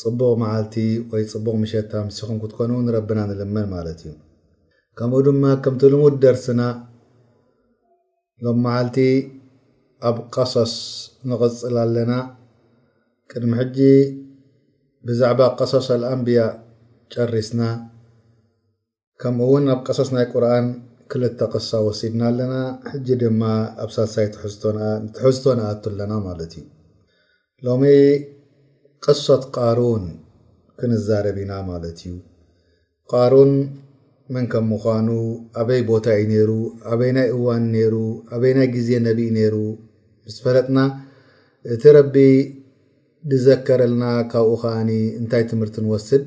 ጽቡቕ መዓልቲ ወይ ጽቡቕ ምሸት ኣምሲኹም ክትኮኑ ንረብና ንልመን ማለት እዩ። ከምኡ ድማ ከምቲ ልሙድ ደርስና ሎም መዓልቲ ኣብ ቀሶስ ንቕጽል ኣለና። ቅድሚ ሕጂ ብዛዕባ ቀሶሰል ኣንብያ ጨሪስና። ከምኡ ውን ኣብ ቀሰስ ናይ ቁርኣን ክልተ ቅሳ ወሲድና ኣለና ሕጂ ድማ ኣብ ሳልሳይ ትሕዝቶ ንትሕዝቶ ንኣቱ ኣለና ማለት እዩ ሎሚ ቅሶት ቃሩን ክንዛረብ ኢና ማለት እዩ ቃሩን መን ከም ምዃኑ ኣበይ ቦታ እዩ ነይሩ ኣበይ ናይ እዋን ነይሩ ኣበይ ናይ ግዜ ነቢኢ ነይሩ ምስ ፈለጥና እቲ ረቢ ድዘከረልና ካብኡ ከዓኒ እንታይ ትምህርቲ ንወስድ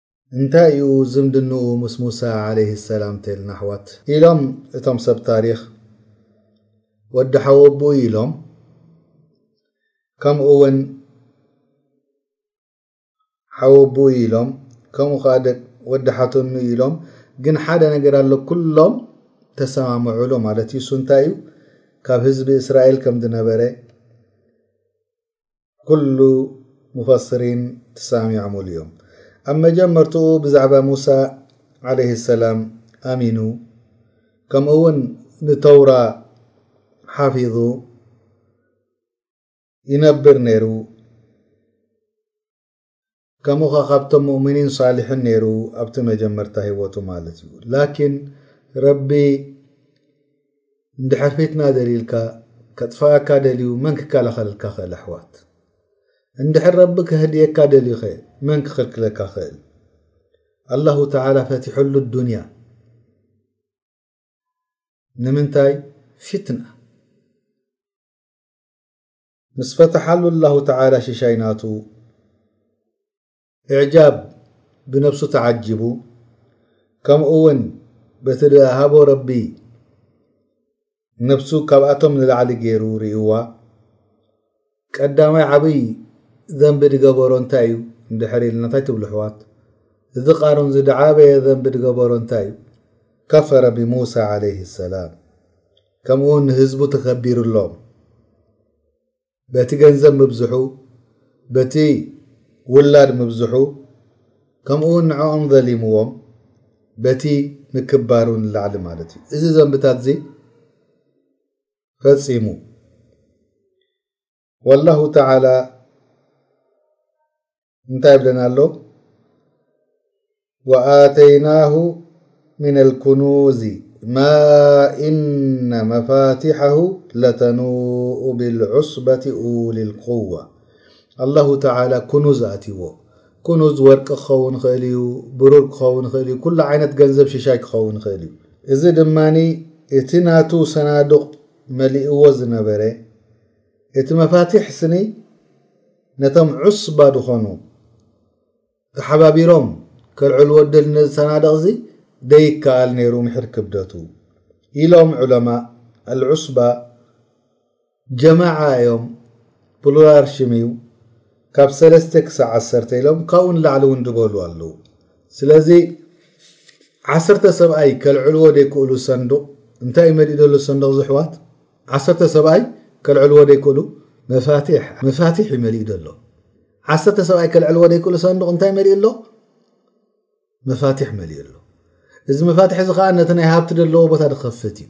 እንታይ እዩ ዝምድንኡ ምስ ሙሳ ዓለይሂ ሰላም ተልና ኣሕዋት። ኢሎም እቶም ሰብ ታሪኽ። ወዲ ሓወብኡይ ኢሎም። ከምኡ ውን ሓወብኡይ ኢሎም። ከምኡ ከኣ ደቅ ወዲ ሓተኑይ ኢሎም። ግን ሓደ ነገር ኣሎ ኩሎም ተሰማምዑሉ ማለት እዩ። እሱ እንታይ እዩ ካብ ህዝቢ እስራኤል ከም ዝነበረ። ኩሉ ሙፈስሪን ትሳሚዖሙሉ እዮም ኣብ መጀመርትኡ ብዛዕባ ሙሳ ዓለይሂ ሰላም ኣሚኑ ከምኡ ውን ንተውራ ሓፊዙ ይነብር ነይሩ ከሙኻ ካብቶም ሙእምኒን ሳሊሒን ነይሩ ኣብቲ መጀመርታ ሂወቱ ማለት እዩ ላኪን ረቢ እንድሕር ፊትና ደልዩልካ ከጥፋኣካ ደልዩ መን ክከላኸለልካ ክእል ኣሕዋት እንድሕር ረቢ ከህድየካ ደልዩኸ መን ክኽልክለካ ክእል ኣላሁ ተዓላ ፈቲሐሉ ኣዱንያ ንምንታይ ፊትና ምስ ፈተሓሉ ኣላሁ ተዓላ ሽሻይ ናቱ እዕጃብ ብነብሱ ተዓጂቡ ከምኡ ውን በቲ ድሃቦ ረቢ ነብሱ ካብኣቶም ንላዕሊ ገይሩ ርእዋ ቀዳማይ ዓብይ ዘንቢ ድገበሮ እንታይ እዩ እንድሕር ኢልና እንታይ ትብሉ ኣሕዋት እዚ ቃሩን እዚ ድዓበየ ዘንቢ ድገበሮ እንታይ እዩ ከፈረ ብሙሳ ዓለይህ ሰላም ከምኡውን ንህዝቡ ተኸቢሩሎም በቲ ገንዘብ ምብዝሑ በቲ ውላድ ምብዝሑ ከምኡውን ንዕኦም ዘሊምዎም በቲ ምክባሩ ንላዕሊ ማለት እዩ እዚ ዘንብታት እዚ ፈፂሙ ወላሁ ተላ እንታይ ይብለና ኣሎ ወኣተይናሁ ምና ኣልኩኑዝ ማ እነ መፋትሐሁ ለተኑኡ ብልዑስበት ኡሊ ልቁዋ ኣላሁ ተላ ኩኑዝ ኣትዎ ኩኑዝ ወርቂ ክኸውን ይኽእል እዩ ብሩር ክኸውን ይኽእል እዩ ኩሉ ዓይነት ገንዘብ ሽሻይ ክኸውን ይኽእል እዩ እዚ ድማ እቲ ናቱ ሰናዱቕ መሊእዎ ዝነበረ እቲ መፋቲሕ ስኒ ነቶም ዑስባ ድኾኑ ተሓባቢሮም ከልዕልዎ ድል ነዚ ሰናድቕዚ ደይከኣል ነይሩ ምሒር ክብደቱ ኢሎም ዑለማእ ኣልዑስባ ጀማዓ እዮም ፕሉራር ሽም እዩ ካብ ሰለስተ ክሳዕ ዓሰርተ ኢሎም ካብኡ ንላዕሊ እውን ድበሉ ኣለዉ ስለዚ ዓሰርተ ሰብኣይ ከልዕልዎ ደይክእሉ ሰንዱቕ እንታይ እዩ መሊእ ዘሎ ሰንዱቕ ዝሕዋት ዓሰርተ ሰብኣይ ከልዕልዎ ደይክእሉ መፋቲሕ መፋቲሕ እዩ መሊኡ ዘሎ ዓሰርተ ሰብኣይ ከልዕልዎ ደይክእሉ ሳንዱቕ እንታይ መሊኡ ኣሎ መፋቲሕ መሊኡ ኣሎ እዚ መፋትሒ እዚ ከዓ ነቲ ናይ ሃብቲ ዘለዎ ቦታ ዝኸፍት እዩ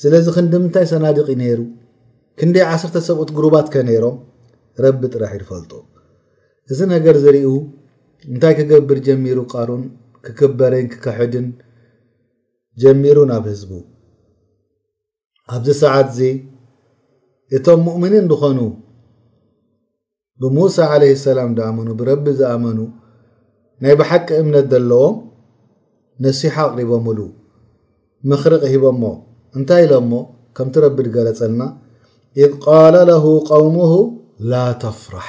ስለዚ ክንዲ ምንታይ ሰናዲቕ እዩ ነይሩ ክንደይ ዓሰርተ ሰብኡት ግሩባት ከ ነይሮም ረቢ ጥራሕ ይፈልጦ እዚ ነገር ዝርኡ እንታይ ክገብር ጀሚሩ ቃሩን ክክበርን ክከሕድን ጀሚሩ ናብ ህዝቡ ኣብዚ ሰዓትዚ እቶም ሙእምኒን ዝኾኑ ብሙሳ ዓለይሂ ሰላም ዝኣመኑ ብረቢ ዝኣመኑ ናይ ብሓቂ እምነት ዘለዎም ነሲሓ ኣቕሪቦምሉ ምኽሪ ሂቦሞ እንታይ ኢሎሞ ከምቲ ረቢ ዝገለጸልና ኢዝ ቃለ ለሁ ቀውሙሁ ላ ተፍራሕ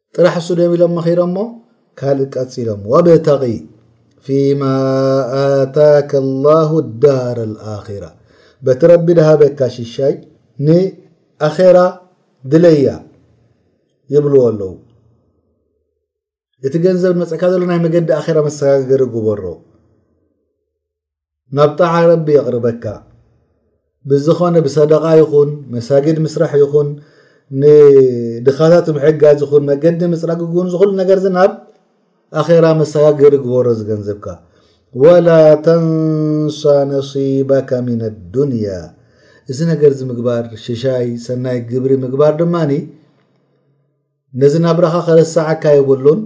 ጥራሕ እሱ ደም ኢሎም መኺሮሞ ካልእ ቀፂሎም ወብተቒ ፊማ ኣታከ ላሁ ዳር ኣራ በቲ ረቢ ድሃበካ ሽሻይ ንኣራ ድለያ ይብልዎ ኣለዉ እቲ ገንዘብ መፀእካ ዘሎ ናይ መገዲ ኣራ መሰጋገገሪ ጉበሮ ናብ ጣዓ ረቢ የቕርበካ ብዝኾነ ብሰደቓ ይኹን መሳጊድ ምስራሕ ይኹን ንድኻታት ምሕጋዝ ይኹን መገዲ ምፅራግ ይኹን ዝኹሉ ነገር እዚ ናብ ኣኼራ መሰጋገሪ ግበሮ ዝገንዘብካ ወላ ተንሳ ነሲበከ ምን ኣዱንያ እዚ ነገር እዚ ምግባር ሽሻይ ሰናይ ግብሪ ምግባር ድማ ነዚ ናብራኻ ከረሰዓካ የብሉን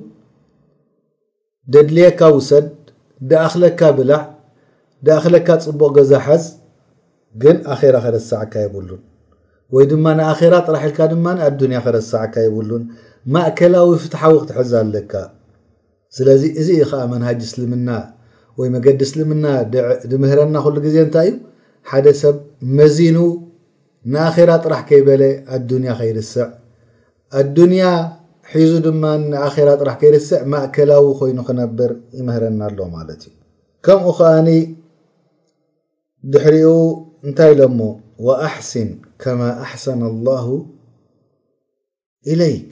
ደድልየካ ውሰድ ድኣኽለካ ብላዕ ድኣኽለካ ጽቡቕ ገዛ ሓዝ ግን ኣኼራ ከረስዓካ የብሉን ወይ ድማ ንኣኼራ ጥራሕ ኢልካ ድማ ኣዱንያ ከረስዓካ የብሉን ማእከላዊ ፍትሓዊ ክትሕዝ ኣለካ ስለዚ እዚ እዩ ከዓ መንሃጅ እስልምና ወይ መገዲ እስልምና ድምህረና ኩሉ ግዜ እንታይ እዩ ሓደ ሰብ መዚኑ ንኣኼራ ጥራሕ ከይበለ ኣዱንያ ከይርስዕ ኣዱንያ ሒዙ ድማ ንኣኼራ ጥራሕ ከይርስዕ ማእከላዊ ኮይኑ ክነብር ይምህረና ኣሎ ማለት እዩ ከምኡ ከኣ ድሕሪኡ እንታይ ኢሎሞ ወኣሕስን ከማ ኣሕሰነ ኣላሁ ኢለይክ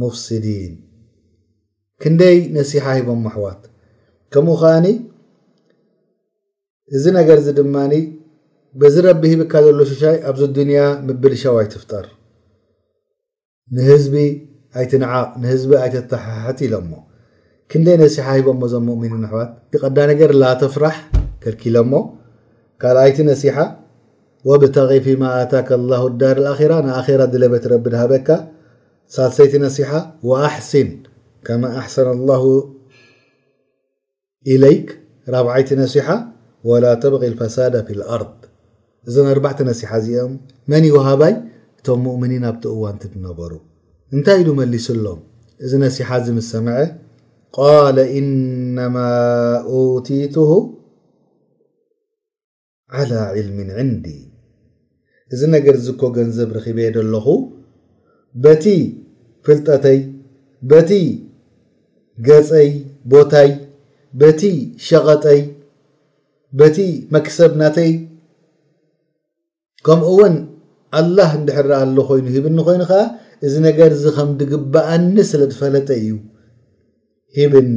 ሙፍሲዲን ክንደይ ነሲሓ ሂቦም ኣሕዋት ከምኡ ከኣኒ እዚ ነገር እዚ ድማ በዚ ረቢ ሂብካ ዘሎ ሽሻይ ኣብዚ ዱንያ ምብልሻው ኣይትፍጠር ንህዝቢ ኣይትንዓቕ ንህዝቢ ኣይተተሓሕት ኢሎሞ ክንደይ ነሲሓ ሂቦሞ እዞም ሙእሚኒን ኣሕዋት ቀዳ ነገር ላተፍራሕ ከልኪሎሞ ካልኣይቲ ነሲሓ ወብተቒ ፊማ ኣታከ ላሁ ዳር ልኣራ ንኣራ ድለበት ረቢ ድሃበካ ሳልሰይቲ ነሲሓ ወኣሕሲን ከማ ኣሕሰነ ኣላሁ ኢለይክ ራብዓይቲ ነሲሓ ወላ ተብቒ ልፈሳደ ፊልኣርድ እዘን ኣርባዕተ ነሲሓ እዚኦም መን እዩ ወሃባይ እቶም ሙእምኒን ኣብቲ እዋንቲ ዝነበሩ እንታይ ኢሉ መሊሱሎም እዚ ነሲሓ እዚ ምስ ሰምዐ ቃለ ኢነማ ኡቲቱሁ ዓላ ዒልሚን ዕንዲ እዚ ነገርዚ እኮ ገንዘብ ረኺበዬ ዶ ኣለኹ በቲ ፍልጠተይ በቲ ገጸይ ቦታይ በቲ ሸቐጠይ በቲ መክሰብ ናተይ ከምኡ ውን ኣላህ እንድሕር ደኣ ኣሎ ኮይኑ ሂብኒ ኮይኑ ከኣ እዚ ነገርዚ ከም ድግበኣኒ ስለ ዝፈለጠ እዩ ሂብኒ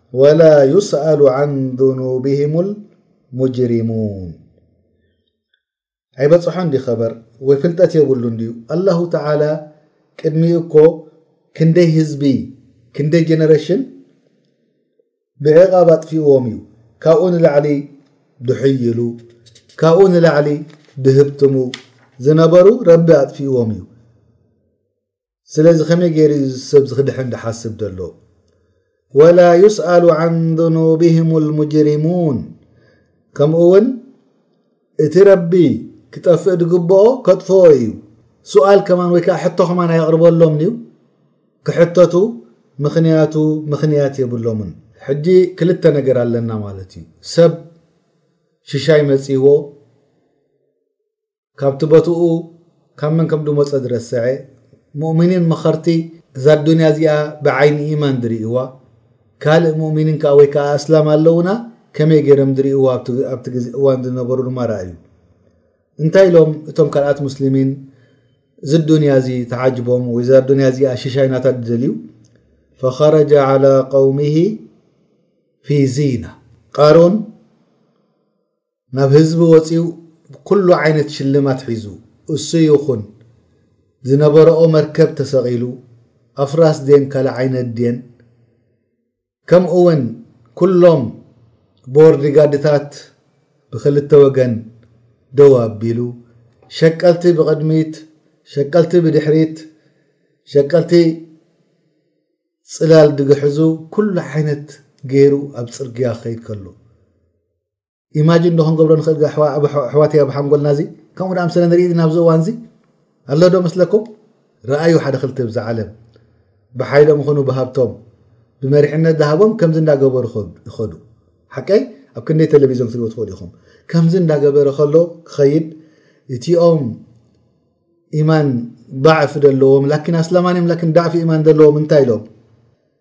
ወላ ዩስኣሉ ዓን ዙኑብህም ልሙጅሪሙን ኣይበፅሖን ዲ ኸበር ወይ ፍልጠት የብሉን ድዩ ኣላሁ ተላ ቅድሚ እኮ ክንደይ ህዝቢ ክንደይ ጀነሬሽን ብዕቓብ ኣጥፊእዎም እዩ ካብኡ ንላዕሊ ድሕይሉ ካብኡ ንላዕሊ ድህብትሙ ዝነበሩ ረቢ ኣጥፊእዎም እዩ ስለዚ ከመይ ገይሩ እዩ ሰብዚ ክድሕን ዝሓስብ ዘሎ ወላ ዩስኣሉ ዓን ذኑብህም ልሙጅሪሙን ከምኡ ውን እቲ ረቢ ክጠፍእ ዝግብኦ ከጥፍኦ እዩ ስኣል ከማን ወይ ከዓ ሕቶ ከማን ኣየቕርበሎምን እዩ ክሕተቱ ምኽንያቱ ምኽንያት የብሎምን ሕጂ ክልተ ነገር ኣለና ማለት እዩ ሰብ ሽሻይ መፅዎ ካብቲ ቦትኡ ካብ መን ከም ድመጸ ዝረሰዐ፣ ሙእሚኒን መኸርቲ እዛ ኣዱንያ እዚኣ ብዓይኒ ኢማን ዝርእይዋ፣ ካልእ ሙእሚኒን ከኣ ወይ ከኣ ኣስላም ኣለዉና ከመይ ገይሮም ዝርእይዋ ኣብቲ ግዜ እዋን ዝነበሩ ድማ ረኣዩ። እንታይ ኢሎም እቶም ካልኣት ሙስሊሚን እዚ ኣዱንያ እዚ ተዓጅቦም ወይ እዛ ኣዱንያ እዚኣ ሽሻይ ናታ ዝደልዩ ፈኸረጀ ዓላ ቀውሚሂ ፊ ዚና ቃሩን ናብ ህዝቢ ወጺኡ ኩሉ ዓይነት ሽልማት ሒዙ እሱ ይኹን ዝነበረኦ መርከብ ተሰቒሉ ኣፍራስ ድየን ካልዓይነት ድየን ከምኡ ውን ኩሎም ቦርዲ ጋድታት ብኽልተ ወገን ደው ኣቢሉ ሸቀልቲ ብቕድሚት ሸቀልቲ ብድሕሪት ሸቀልቲ ጽላል ድግሕዙ ኩሉ ዓይነት ገይሩ ኣብ ጽርግያ ክኸይድ ከሎ ኢማጂን ዶ ክንገብሮ ንኽእል ኣሕዋተይ ኣብ ሓንጎልና እዚ ከምኡ ዳኣም ስለ ንርኢ ናብዚ እዋን እዚ ኣሎ ዶ መስለኩም ረኣዩ ሓደ ክልተ ብዛ ዓለም ብሓይሎም ይኹኑ ብሃብቶም ብመሪሕነት ዝሃቦም ከምዚ እንዳገበሩ ይኸዱ ሓቀይ ኣብ ክንደይ ቴሌቭዝን ክትሪኡ ትኽእሉ ኢኹም ከምዚ እንዳገበረ ከሎ ክኸይድ እቲኦም ኢማን ضዕፊ ዘለዎም ላኪን ኣስላማን እዮም ላኪን ዳዕፊ ኢማን ዘለዎም እንታይ ኢሎም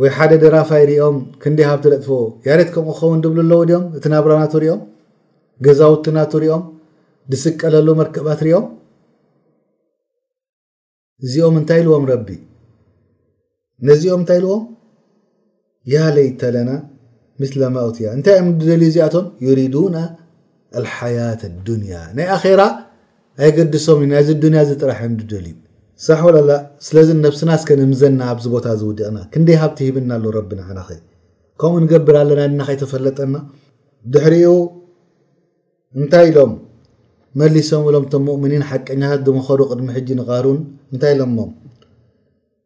ወይ ሓደ ደራፋይ ሪኦም ክንደይ ሃብቲ ለጥፍዎ ያሬት ከምኡ ክኸውን ድብሉ ኣለዉ ድኦም እቲ ናብራ ናቱ ሪኦም ገዛውቲ ናቱ ሪኦም ድስቀለሉ መርከባት ሪኦም እዚኦም እንታይ ኢልዎም ረቢ ነዚኦም እንታይ ኢልዎም ያ ለይተለና ምስለ ማውትያ እንታይ እዮም ድደልዩ እዚኣቶም ዩሪዱና ኣልሓያት ኣዱንያ ናይ ኣኼራ ኣየገድሶምን ኢዩ ናይዚ ዱንያ እዚ ጥራሕ ኢዮም ድደልዩ ሳሕ ወላ ላእ ስለዚ ነብስና እስከ ነምዘና ኣብዚ ቦታ እዚ ውዲቅና ክንደይ ሃብቲ ሂብና ኣሎ ረቢ ንዓናኸ ከምኡ ንገብር ኣለና ድና ከይተፈለጠና ድሕሪኡ እንታይ ኢሎም መሊሶም እሎም እቶም ሙእምኒን ሓቀኛታት ድመኸሩ ቅድሚ ሕጂ ንቃሩን እንታይ ኢሎሞም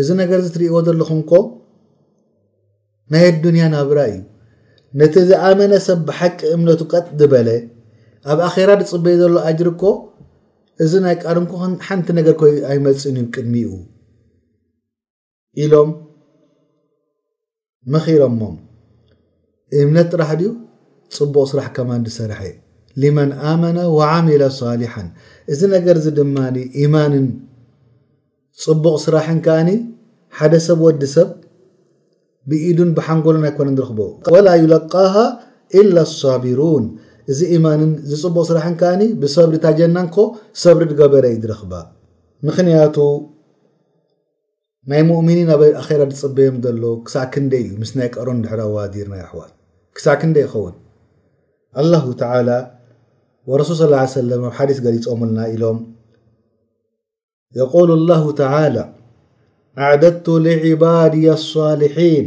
እዚ ነገር እዚ ትርእይዎ ዘለኹም እኮ ናይ ኣዱንያ ናብራ እዩ ነቲ ዝኣመነ ሰብ ብሓቂ እምነቱ ቀጥ ዝበለ ኣብ ኣኼራ ዝፅበዩ ዘሎ ኣጅሪ እኮ እዚ ናይ ቃርንኩ ሓንቲ ነገር ኮይ ኣይመፅእን እዩ ቅድሚኡ ኢሎም መኺሮሞም እምነት ጥራሕ ድዩ ፅቡቕ ስራሕ ከማን ዝሰርሐ ሊመን ኣመነ ወዓሚለ ሳሊሓን እዚ ነገር እዚ ድማ ኢማንን ፅቡቕ ስራሕን ከዓኒ ሓደ ሰብ ወዲ ሰብ ብኢዱን ብሓንጎሉን ኣይኮነን ዝረኽቦ ወላ ዩለቃሃ ኢላ ሳቢሩን እዚ ኢማንን እዚ ፅቡቕ ስራሕን ከዓኒ ብሰብሪ ታጀናንኮ ሰብሪ ዝገበረ እዩ ዝረኽባ ምክንያቱ ናይ ሙእሚኒን ኣበይ ኣኼራ ዝጽበዮም ዘሎ ክሳዕ ክንደይ እዩ ምስ ናይ ቀሮን ድሕሪ ኣዋዲርና የሕዋት ክሳዕ ክንደይ ይኸውን ኣላሁ ተዓላ ወረሱል ሰለላሁ ዓለይሂ ወሰለም ኣብ ሓዲስ ገሊጾምልና ኢሎም የቁሉ ኣላሁ ተዓላ ኣዕደድቱ ሊዕባድያ ኣሷሊሒን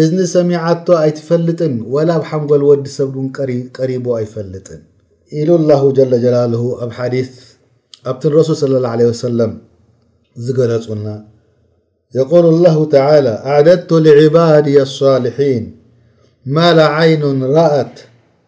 እዝኒ ሰሚዓቶ ኣይትፈልጥን ወላ ኣብ ሓንጎል ወዲ ሰብ እውን ቀሪቡ ኣይፈልጥን። ኢሉ ኣላሁ ጀለ ጀላሉሁ ኣብ ሓዲስ ኣብቲ ረሱል ሰለላሁ ዓለይሂ ወሰለም ዝገለፁልና የቁሉ ኣላሁ ተዓላ ኣዕደድቱ ሊዕባድየ ኣሷሊሒን ማላ ዓይኑን ረኣት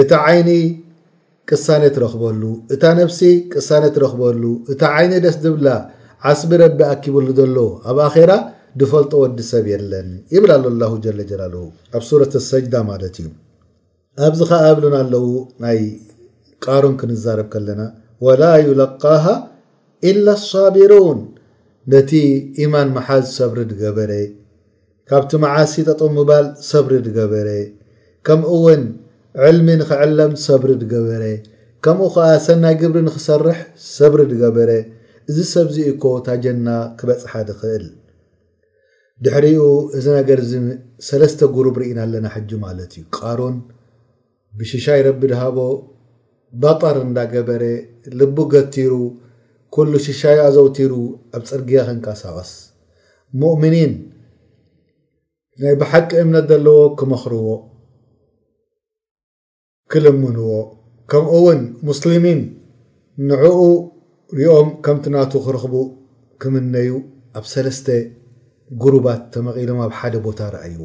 እታ ዓይኒ ቅሳኔ ትረክበሉ እታ ነብሲ ቅሳኔ ትረክበሉ እታ ዓይኒ ደስ ዝብላ ዓስቢ ረቢ ኣኪብሉ ዘሎ ኣብ ኣኼራ ድፈልጦ ወዲ ሰብ የለን ይብል ኣሎ ኣላሁ ጀለ ጀላልሁ ኣብ ሱረት ሰጅዳ ማለት እዩ ኣብዚ ከ ኣብሉን ኣለዉ ናይ ቃሩን ክንዛረብ ከለና ወላ ዩለቃሃ ኢላ ሳቢሩን ነቲ ኢማን መሓዝ ሰብሪ ድገበረ ካብቲ መዓሲ ጠጠው ምባል ሰብሪ ድገበረ ከምኡ ውን ዕልሚ ንክዕለም ሰብሪ ድገበረ ከምኡ ከኣ ሰናይ ግብሪ ንክሰርሕ ሰብሪ ድገበረ እዚ ሰብዚ እዩ እኮ እታ ጀና ክበጽሓ ድክእል ድሕሪኡ እዚ ነገር እዚ ሰለስተ ጉሩብ ሪኢና ኣለና ሕጂ ማለት እዩ ቃሩን ብሽሻይ ረቢ ድሃቦ ባጠር እንዳገበረ ልቡ ገቲሩ ኩሉ ሽሻዩ ኣዘውቲሩ ኣብ ጽርግያ ክንቀሳቐስ ሙእምኒን ናይ ብሓቂ እምነት ዘለዎ ክመኽርዎ ክልምንዎ ከምኡ እውን ሙስሊሚን ንዕኡ ሪኦም ከምቲ ናቱ ክረኽቡ ክምነዩ ኣብ ሰለስተ ጉሩባት ተመቒሎም ኣብ ሓደ ቦታ ረኣይዎ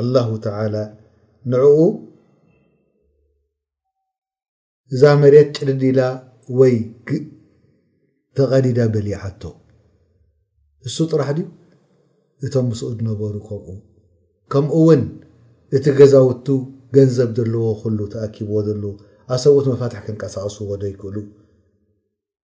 ኣላሁ ተዓላ ንዕኡ እዛ መሬት ጭድድ ኢላ ወይ ተቐዲዳ በሊዓቶ እሱ ጥራሕ ድዩ እቶም ምስኡ ዝነበሩ ከምኡ ከምኡ ውን እቲ ገዛውቱ ገንዘብ ዘለዎ ኩሉ ተኣኪብዎ ዘሎ ኣሰብኡት መፋትሕ ከንቀሳቕስዎ ዘይክእሉ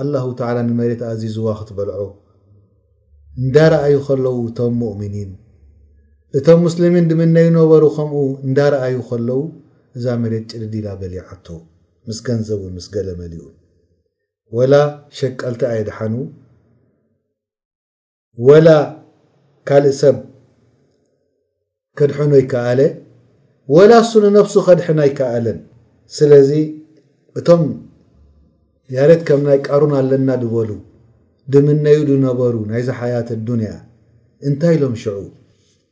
ኣላሁ ተዓላ ንመሬት ኣዚዝዋ ክትበልዖ እንዳረኣዩ ከለዉ እቶም ሙእሚኒን እቶም ሙስሊሚን ድምነዩ ነበሩ ከምኡ እንዳረኣዩ ከለዉ እዛ መሬት ጭድድ ኢላ በሊዓቶ ምስ ገንዘቡን ምስ ገለ መሊኡን ወላ ሸቀልቲ ኣየድሓኑ ወላ ካልእ ሰብ ከድሕኖ ይከኣለ ወላ እሱ ንነብሱ ከድሕን ኣይከኣለን ስለዚ እቶም ያሬት ከም ናይ ቃሩን ኣለና ድበሉ ድምነዩ ድነበሩ ናይዚ ሓያት ኣዱንያ እንታይ ኢሎም ሽዑ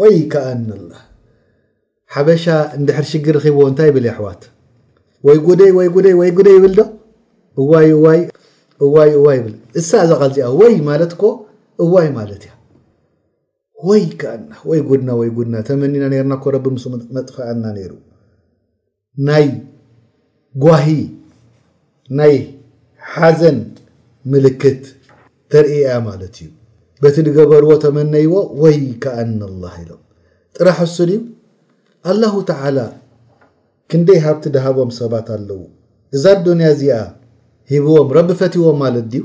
ወይ ከኣንላ ሓበሻ እንድሕር ሽግር ርኺብዎ እንታይ ይብል የሕዋት ወይ ጉደይ ወይ ጉደይ ወይ ጉደይ ይብል ዶ እዋይ እዋይ እዋይ እዋይ ይብል እሳ እዛ ቃል እዚኣ ወይ ማለት ኮ እዋይ ማለት እያ ወይ ከኣና ወይ ጉድና ወይ ጉድና ተመኒና ነርና ኮ ረቢ ምስ መጥፋኣና ነይሩ ናይ ጓሂ ናይ ሓዘን ምልክት ተርእያ ማለት እዩ በቲ ዝገበርዎ ተመነይዎ ወይ ከኣን ኣላ ኢሎም ጥራሕ እሱ ድዩ ኣላሁ ተዓላ ክንደይ ሃብቲ ድሃቦም ሰባት ኣለዉ እዛ ኣዱንያ እዚኣ ሂብዎም ረቢ ፈትዎም ማለት ድዩ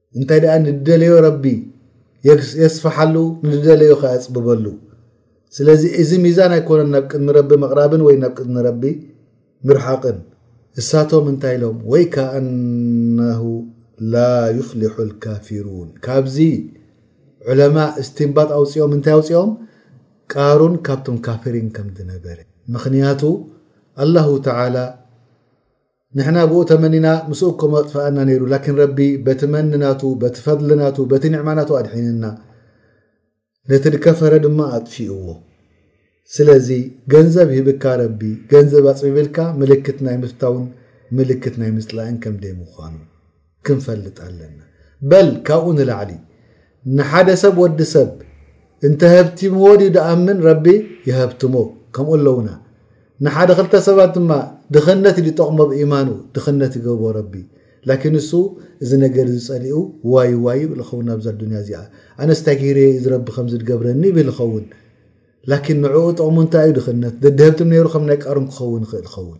እንታይ ደኣ ንደለዮ ረቢ የስፍሓሉ ንደለዮ ከ ኣጽብበሉ ስለዚ እዚ ሚዛን ኣይኮነን ናብ ቅድሚ ረቢ ምቕራብን ወይ ናብ ቅድሚ ረቢ ምርሓቕን እሳቶም እንታይ ኢሎም ወይ ከኣነሁ ላ ዩፍሊሑ ልካፊሩን ካብዚ ዑለማ እስትንባጥ ኣውፅኦም እንታይ ኣውፅኦም ቃሩን ካብቶም ካፊሪን ከም ዝነበረ ምክንያቱ ኣላሁ ተዓላ ንሕና ብኡ ተመኒና ምስኡ እኮ መጥፈኣና ነይሩ ላኪን ረቢ በቲ መን ናቱ በቲ ፈድሊ ናቱ በቲ ኒዕማ ናቱ ኣድሒንና ነቲ ድከፈረ ድማ ኣጥፊእዎ ስለዚ ገንዘብ ሂብካ ረቢ ገንዘብ ኣጽቢብልካ ምልክት ናይ ምፍታውን ምልክት ናይ ምጽላእን ከምደይ ምዃኑ ክንፈልጥ ኣለና በል ካብኡ ንላዕሊ ንሓደ ሰብ ወዲ ሰብ እንተሀብቲምዎ ድዩ ድኣምን ረቢ ይሀብትሞ ከምኡ ኣለውና ንሓደ ክልተ ሰባት ድማ ድኽነት ድዩ ጠቕሞ ብኢማኑ ድኽነት ይገብሮ ረቢ ላኪን እሱ እዚ ነገር እዚ ጸሊኡ ዋይ ዋይ ይብል ይኸውን ናብዛ ኣዱንያ እዚኣ ኣነስ እንታይ ገይረ እዩ እዚ ረቢ ከምዚ ድገብረኒ ይብል ይኸውን ላኪን ንዕኡ ጥቕሙ እንታይ እዩ ድኽነት ደድሀብትም ነይሩ ከም ናይ ቃሩን ክኸውን ይኽእል ይኸውን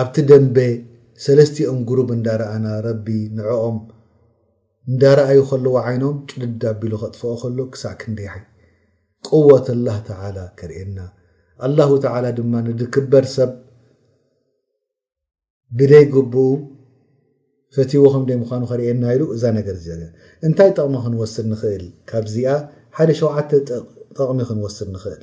ኣብቲ ደንበ ሰለስቲኦም ጉሩብ እንዳረኣና ረቢ ንዖኦም እንዳረኣዩ ከለዉ ዓይኖም ጭድድ ኣቢሉ ከጥፍኦ ከሎ ክሳዕ ክንደይ ቁወት ኣላህ ተዓላ ከርእየና ኣላሁ ተዓላ ድማ ንድክበር ሰብ ብደይ ግብኡ ፈትዎ ከም ደይ ምዃኑ ከርእየና ኢሉ እዛ ነገር ዘለ እንታይ ጠቕሚ ክንወስድ ንኽእል ካብዚኣ ሓደ ሸውዓተ ጠቕሚ ክንወስድ ንኽእል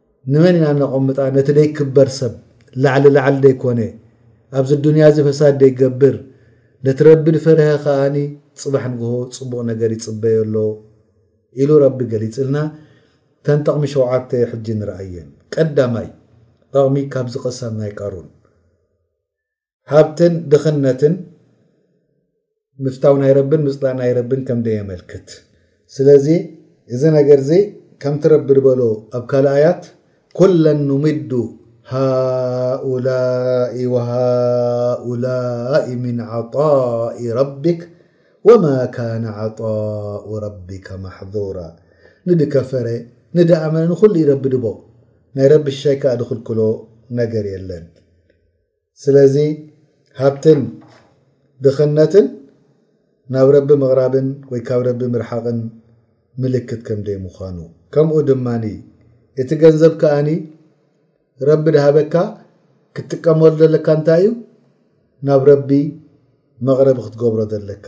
ንመን ኢና እነቐምጣ ነቲ ደይክበር ሰብ ላዕሊ ላዕሊ ደይኮነ ኣብዚ ኣዱንያ እዚ ፈሳድ ደይገብር ነቲ ረቢ ድፈረሀ ከኣ ጽባሕ ንግሆ ጽቡቕ ነገር ይጽበዮ ኣሎ ኢሉ ረቢ ገሊጽልና እተን ጠቕሚ ሸውዓተ ሕጂ ንርኣየን ቀዳማይ ጠቕሚ ካብዚ ቀሰናይ ቃሩን ሃብትን ድኽነትን ምፍታው ናይ ረብን ምፅላእ ናይ ረብን ከምደ የመልክት ስለዚ እዚ ነገር እዚ ከምቲ ረቢ ድበሎ ኣብ ካልእ ኣያት ኩለ ኑሚዱ ሃኡላኢ ወሃኡላኢ ምን ዓጣኢ ረቢክ ወማ ካነ ዓጣኡ ረቢከ ማሕዙራ ንድከፈረ ንድኣመነ ንኩሉ ዩ ረቢ ድቦ ናይ ረቢ ሻይ ከኣ ድክልክሎ ነገር የለን ስለዚ ሃብትን ድኽነትን ናብ ረቢ ምቕራብን ወይ ካብ ረቢ ምርሓቕን ምልክት ከም ደይምዃኑ ከምኡ ድማ እቲ ገንዘብ ከኣ ረቢ ድሃበካ ክትጥቀመሉ ዘለካ እንታይ እዩ ናብ ረቢ መቕረቢ ክትገብሮ ዘለካ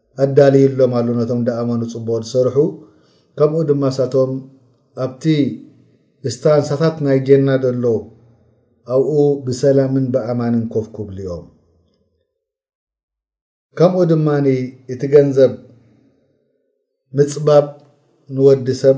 ኣዳልይሎም ኣሎ ነቶም ድኣመኑ ጽቡቕ ድሰርሑ ከምኡ ድማ ሳቶም ኣብቲ እስታንሳታት ናይ ጀና ደሎ ኣብኡ ብሰላምን ብኣማንን ኮፍ ክብሉ እዮም ከምኡ ድማ እቲ ገንዘብ ምጽባብ ንወዲ ሰብ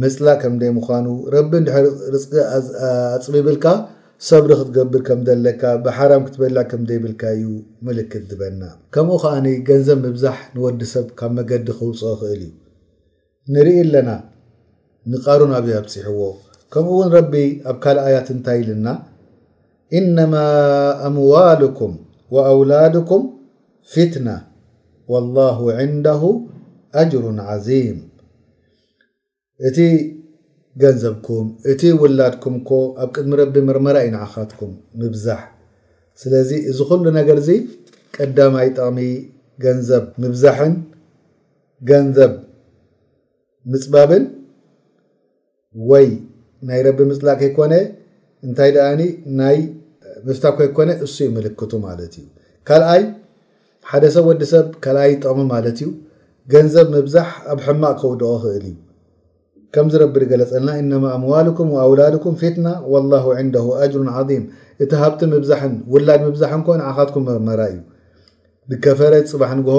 ምጽላእ ከም ደይ ምዃኑ፣ ረቢ እንድሕር ርጽቂ ኣጽቢብልካ ሰብሪ ክትገብር ከም ደለካ፣ ብሓራም ክትበልዕ ከም ደይብልካ እዩ ምልክት ድበና። ከምኡ ከኣ ገንዘብ ምብዛሕ ንወዲ ሰብ ካብ መገዲ ከውጽኦ ይኽእል እዩ። ንርኢ ኣለና ንቃሩን ኣበይ ኣብጺሕዎ። ከምኡ ውን ረቢ ኣብ ካልእ ኣያት እንታይ ኢልና ኢነማ ኣምዋሉኩም ወኣውላዱኩም ፊትና ወላሁ ዕንደሁ ኣጅሩን ዓዚም። እቲ ገንዘብኩም እቲ ውላድኩም እኮ ኣብ ቅድሚ ረቢ ምርመራ እዩ ንዓኻትኩም ምብዛሕ ስለዚ እዚ ኩሉ ነገር እዚ ቀዳማይ ጠቕሚ ገንዘብ ምብዛሕን ገንዘብ ምፅባብን ወይ ናይ ረቢ ምፅላእ ከይኮነ እንታይ ደኣኒ ናይ ምፍታ ከይኮነ እሱ እዩ ምልክቱ ማለት እዩ ካልኣይ ሓደ ሰብ ወዲ ሰብ ካልኣይ ጥቕሚ ማለት እዩ ገንዘብ ምብዛሕ ኣብ ሕማቕ ከውድቖ ክእል እዩ ከምዚ ረቢ ድገለጸልና ኢነማ ኣምዋሉኩም ወኣውላዱኩም ፊትና ወላሁ ዕንደሁ ኣጅሩን ዓዚም እቲ ሃብቲ ምብዛሕን ውላድ ምብዛሕን እኮ ንዓኻትኩም መርመራ እዩ ንከፈረ ጽባሕ ንግሆ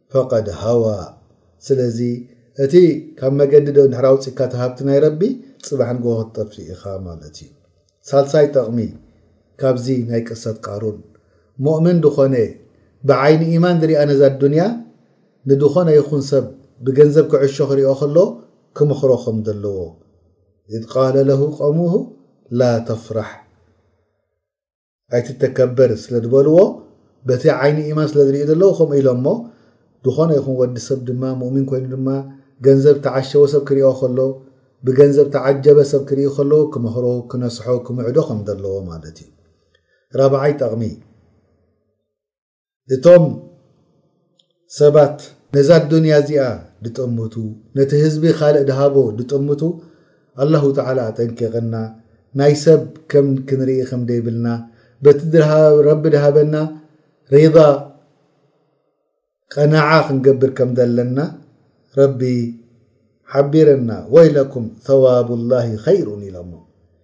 ፈቀድ ሃዋ ስለዚ እቲ ካብ መገዲ ዶ ድሕር ኣውጺካ እቲ ሃብቲ ናይ ረቢ ጽባሕ ንግሆ ክትጠፍእ ኢካ ማለት እዩ ሳልሳይ ጠቅሚ ካብዚ ናይ ቅሰት ቃሩን ሞእምን ድኮነ ብዓይኒ ኢማን ድሪኣ ነዛ ኣዱንያ ንድኮነ ይኩን ሰብ ብገንዘብ ክዕሾ ክሪኦ ከሎ ክምክሮ ከም ደለዎ ኢዝ ቃለ ለሁ ቀሙሁ ላ ተፍራሕ ኣይትተከበር ስለ ዝበልዎ በቲ ዓይኒ ኢማን ስለ ዝርኢ ዘለዉ ከምኡ ኢሎሞ ዝኾነ ይኹን ወዲ ሰብ ድማ ሙእሚን ኮይኑ ድማ ገንዘብ ተዓሸወ ሰብ ክሪኦ ከሎ ብገንዘብ ተዓጀበ ሰብ ክርኢ ከለዉ ክመኽሮ ክነስሖ ክምዕዶ ከም ዘለዎ ማለት እዩ ራብዓይ ጠቕሚ እቶም ሰባት ነዛ ኣዱንያ እዚኣ ድጥምቱ ነቲ ህዝቢ ካልእ ድሃቦ ድጥምቱ ኣላሁ ተዓላ ኣጠንቂቕና ናይ ሰብ ከም ክንርኢ ከም ደይብልና በቲ ረቢ ድሃበና ሪዳ ቀናዓ ክንገብር ከም ዘለና ረቢ ሓቢረና ወይለኩም ተዋብ ላሂ ኸይሩን ኢሎሞ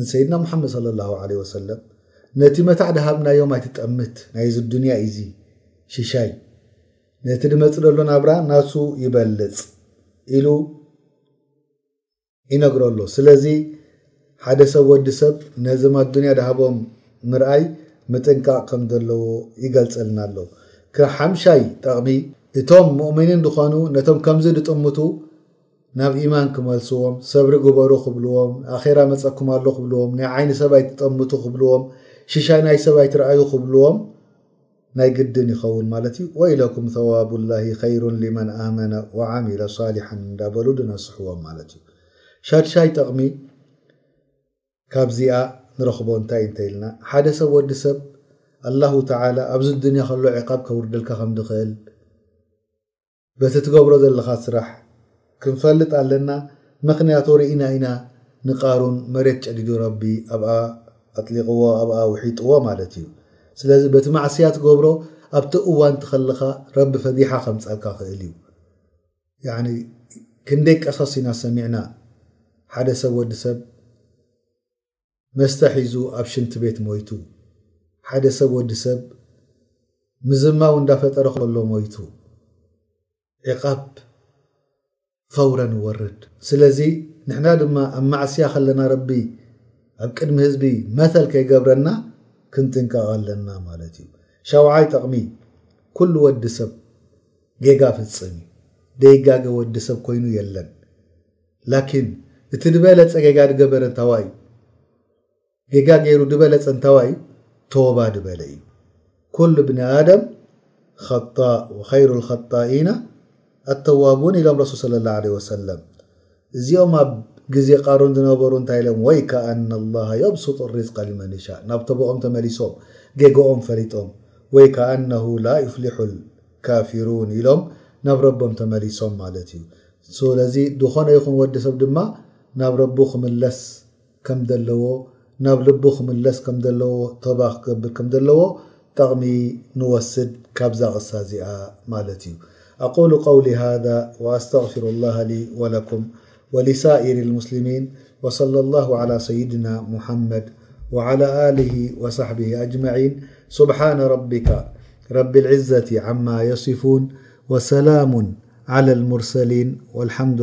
ንሰይድና ሙሓመድ ሰለላሁ ዓለይሂ ወሰለም ነቲ መታዕ ድሃብናዮም ኣይትጠምት ናይዚ ዱንያ ኢዚ ሽሻይ ነቲ ድመጽእ ደሎ ናብራ ናሱ ይበልጽ ኢሉ ይነግሮ ኣሎ ስለዚ ሓደ ሰብ ወዲ ሰብ ነዝም ኣዱንያ ድሃቦም ምርኣይ ምጥንቃቅ ከም ዘለዎ ይገልጸልና ኣሎ ከሓምሻይ ጠቅሚ እቶም ሙእሚኒን ድኾኑ ነቶም ከምዚ ድጥምቱ ናብ ኢማን ክመልስዎም ሰብሪ ግበሩ ክብልዎም ኣኼራ መጸኩም ኣሎ ክብልዎም ናይ ዓይኒ ሰብ ኣይትጠምቱ ክብልዎም ሽሻይ ናይ ሰብ ኣይትርኣዩ ክብልዎም ናይ ግድን ይኸውን ማለት እዩ ወይለኩም ተዋቡላሂ ኸይሩን ሊመን ኣመነ ወዓሚለ ሳሊሐን እንዳበሉ ድነስሕዎም ማለት እዩ ሻድሻይ ጠቕሚ ካብዚኣ ንረኽቦ እንታይ እንተኢልና ሓደ ሰብ ወዲ ሰብ ኣላሁ ተዓላ ኣብዚ ዱንያ ከሎ ዕቃብ ከውርደልካ ከም ድኽእል በቲ ትገብሮ ዘለኻ ስራሕ ክንፈልጥ ኣለና መኽንያቱ ሪኢና ኢና ንቃሩን መሬት ጨዲዱ ረቢ ኣብኣ ኣጥሊቅዎ ኣብኣ ውሒጥዎ ማለት እዩ ስለዚ በቲ ማዕስያ ትገብሮ ኣብቲ እዋን ትኸልኻ ረቢ ፈዲሓ ከምጻልካ ክእል እዩ ያኒ ክንደይ ቀሰስ ኢና ሰሚዕና ሓደ ሰብ ወዲ ሰብ መስተ ሒዙ ኣብ ሽንቲ ቤት ሞይቱ። ሓደ ሰብ ወዲ ሰብ ምዝማው እንዳፈጠረ ከሎ ሞይቱ። ዒቓብ ፈውረን ይወርድ። ስለዚ ንሕና ድማ ኣብ ማዕስያ ከለና ረቢ ኣብ ቅድሚ ህዝቢ መተል ከይገብረና ክንጥንቀቕ ኣለና ማለት እዩ። ሻውዓይ ጠቕሚ ኩሉ ወዲ ሰብ ጌጋ ፍጽም እዩ። ደይጋገ ወዲ ሰብ ኮይኑ የለን። ላኪን እቲ ድበለጸ ጌጋ ድገበረ እንታዋይ እዩ? ጌጋ ገይሩ ድበለጸ እንታዋይ እዩ? ቶባ ድበለ እዩ። ኩሉ ብኒ ኣደም ኸጣእ ወኸይሩ ልኸጣኢና ኣተዋቡን ኢሎም ረሱል ሰለላሁ ዓለይሂ ወሰለም። እዚኦም ኣብ ግዜ ቃሩን ዝነበሩ እንታይ ኢሎም ወይከ ኣነላሃ የብሱጡ ሪዝቀ ሊመን የሻእ ናብ ቶበኦም ተመሊሶም ጌገኦም ፈሊጦም ወይከ ኣነሁ ላዩፍሊሑል ካፊሩን ኢሎም ናብ ረቦም ተመሊሶም ማለት እዩ። ስለዚ ዝኾነ ይኹን ወዲ ሰብ ድማ ናብ ረቡ ክምለስ ከም ዘለዎ ናብ ልቡ ክምለስ ከም ዘለዎ ቶባ ክገብር ከም ዘለዎ ጠቕሚ ንወስድ ካብዛ ቅሳ እዚኣ ማለት እዩ ኣቁሉ ቀውሊ ሃዛ ወኣስተግፊሩ ላሃ ሊ ወለኩም ወሊሳኢሪ ልሙስሊሚን ወሰለ ላሁ ዓላ ሰይድና ሙሓመድ ወዓላ ኣሊሂ ወሳሕቢሂ ኣጅመዒን ሱብሓነ ረቢካ رب العزة عما يصفون وسلام على المرسلين والحمد